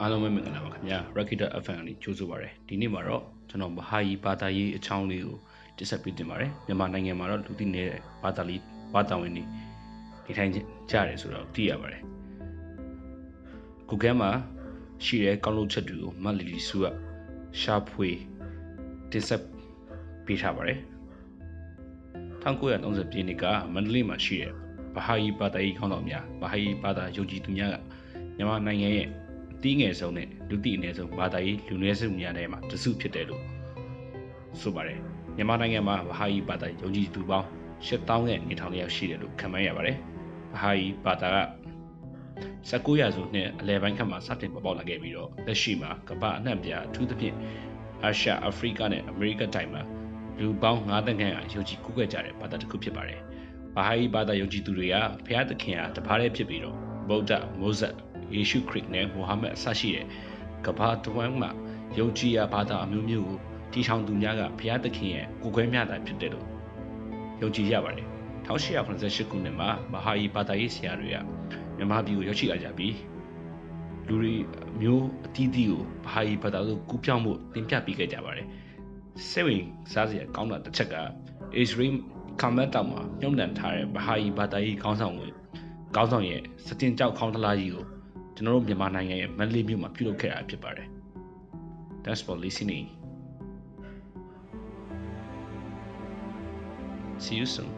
အားလုံးပဲမင်္ဂလာပါခင်ဗျာ Rakita FM ကနေကြိုဆိုပါရစေဒီနေ့မှာတော့ကျွန်တော်မဟာကြီးဘာသာရေးအချောင်းလေးကိုတင်ဆက်ပေးတင်ပါတယ်မြန်မာနိုင်ငံမှာတော့လူသိနေတဲ့ဘာသာလေးဘာသာဝင်တွေဒီထိုင်ကြတယ်ဆိုတော့သိရပါတယ်ကိုကဲမှာရှိတဲ့ကောင်းလို့ချက်တွေကိုမတ်လီလီစုကရှာဖွေတင်ဆက်ပေးထားပါတယ်1930ပြည့်နှစ်ကမန္တလေးမှာရှိတဲ့ဘာဟာကြီးဘာသာရေးခေါင်းဆောင်များဘာဟာကြီးဘာသာယုံကြည်သူများကမြန်မာနိုင်ငံရဲ့အ တီးငယ်ဆုံးနဲ့လူသိအနည်းဆုံးဘာသာရေးလူနည်းစုများထဲမှာတစုဖြစ်တယ်လို့ဆိုပါတယ်မြန်မာနိုင်ငံမှာဘာဟာကြီးဘာသာယုံကြည်သူပေါင်း8000ရဲ့နေထောင်လျက်ရှိတယ်လို့ခန့်မှန်းရပါတယ်ဘာဟာကြီးဘာသာက19ရာစုနှစ်အလယ်ပိုင်းခန့်မှာစတင်ပေါ်ပေါက်လာခဲ့ပြီးတော့လက်ရှိမှာကမ္ဘာအနှံ့ပြားအထူးသဖြင့်အာရှအာဖရိကနဲ့အမေရိကတိုင်းမှာလူပေါင်း9တန်းခန့်အယုံကြည်ကူးခဲ့ကြတဲ့ဘာသာတစ်ခုဖြစ်ပါတယ်။ဘာဟာယီဘာသာယုံကြည်သူတွေကဘုရားသခင်ဟာတပါးတည်းဖြစ်ပြီးတော့ဗုဒ္ဓ၊မိုးဇက်၊ ယေရှုခရစ်နဲ့မိုဟာမက်အစရှိတဲ့ကမ္ဘာတဝန်းမှာယုံကြည်ရာဘာသာအမျိုးမျိုးကိုတီထောင်သူများကဘုရားသခင်ရဲ့ကိုယ်ခွဲမျှတာဖြစ်တယ်လို့ယုံကြည်ရပါတယ်။1888ခုနှစ်မှာဘာဟာယီဘာသာရေးဆရာတွေကမြန်မာပြည်ကိုရောက်ရှိလာကြပြီးလူတွေမျိုးအသီးသီးကိုဘာဟာယီဘာသာကိုကူးပြောင်းမှုတင်ပြပေးခဲ့ကြပါတယ်။စိတ်ဝင်စားစရာကောင်းတာတစ်ချက်က Israel ကမ္ဘာတောင်မှာညှို့နှံထားတဲ့ဘာဟာယီဘာသာရေးခေါင်းဆောင်တွေခေါင်းဆောင်ရဲ့စတင်ကြောက်ခေါင်းတလားကြီးကို ကျွန်တော်တို့မြန်မာနိုင်ငံရဲ့မန္တလေးမြို့မှာပြုလုပ်ခဲ့တာဖြစ်ပါတယ် Thanks for listening See you soon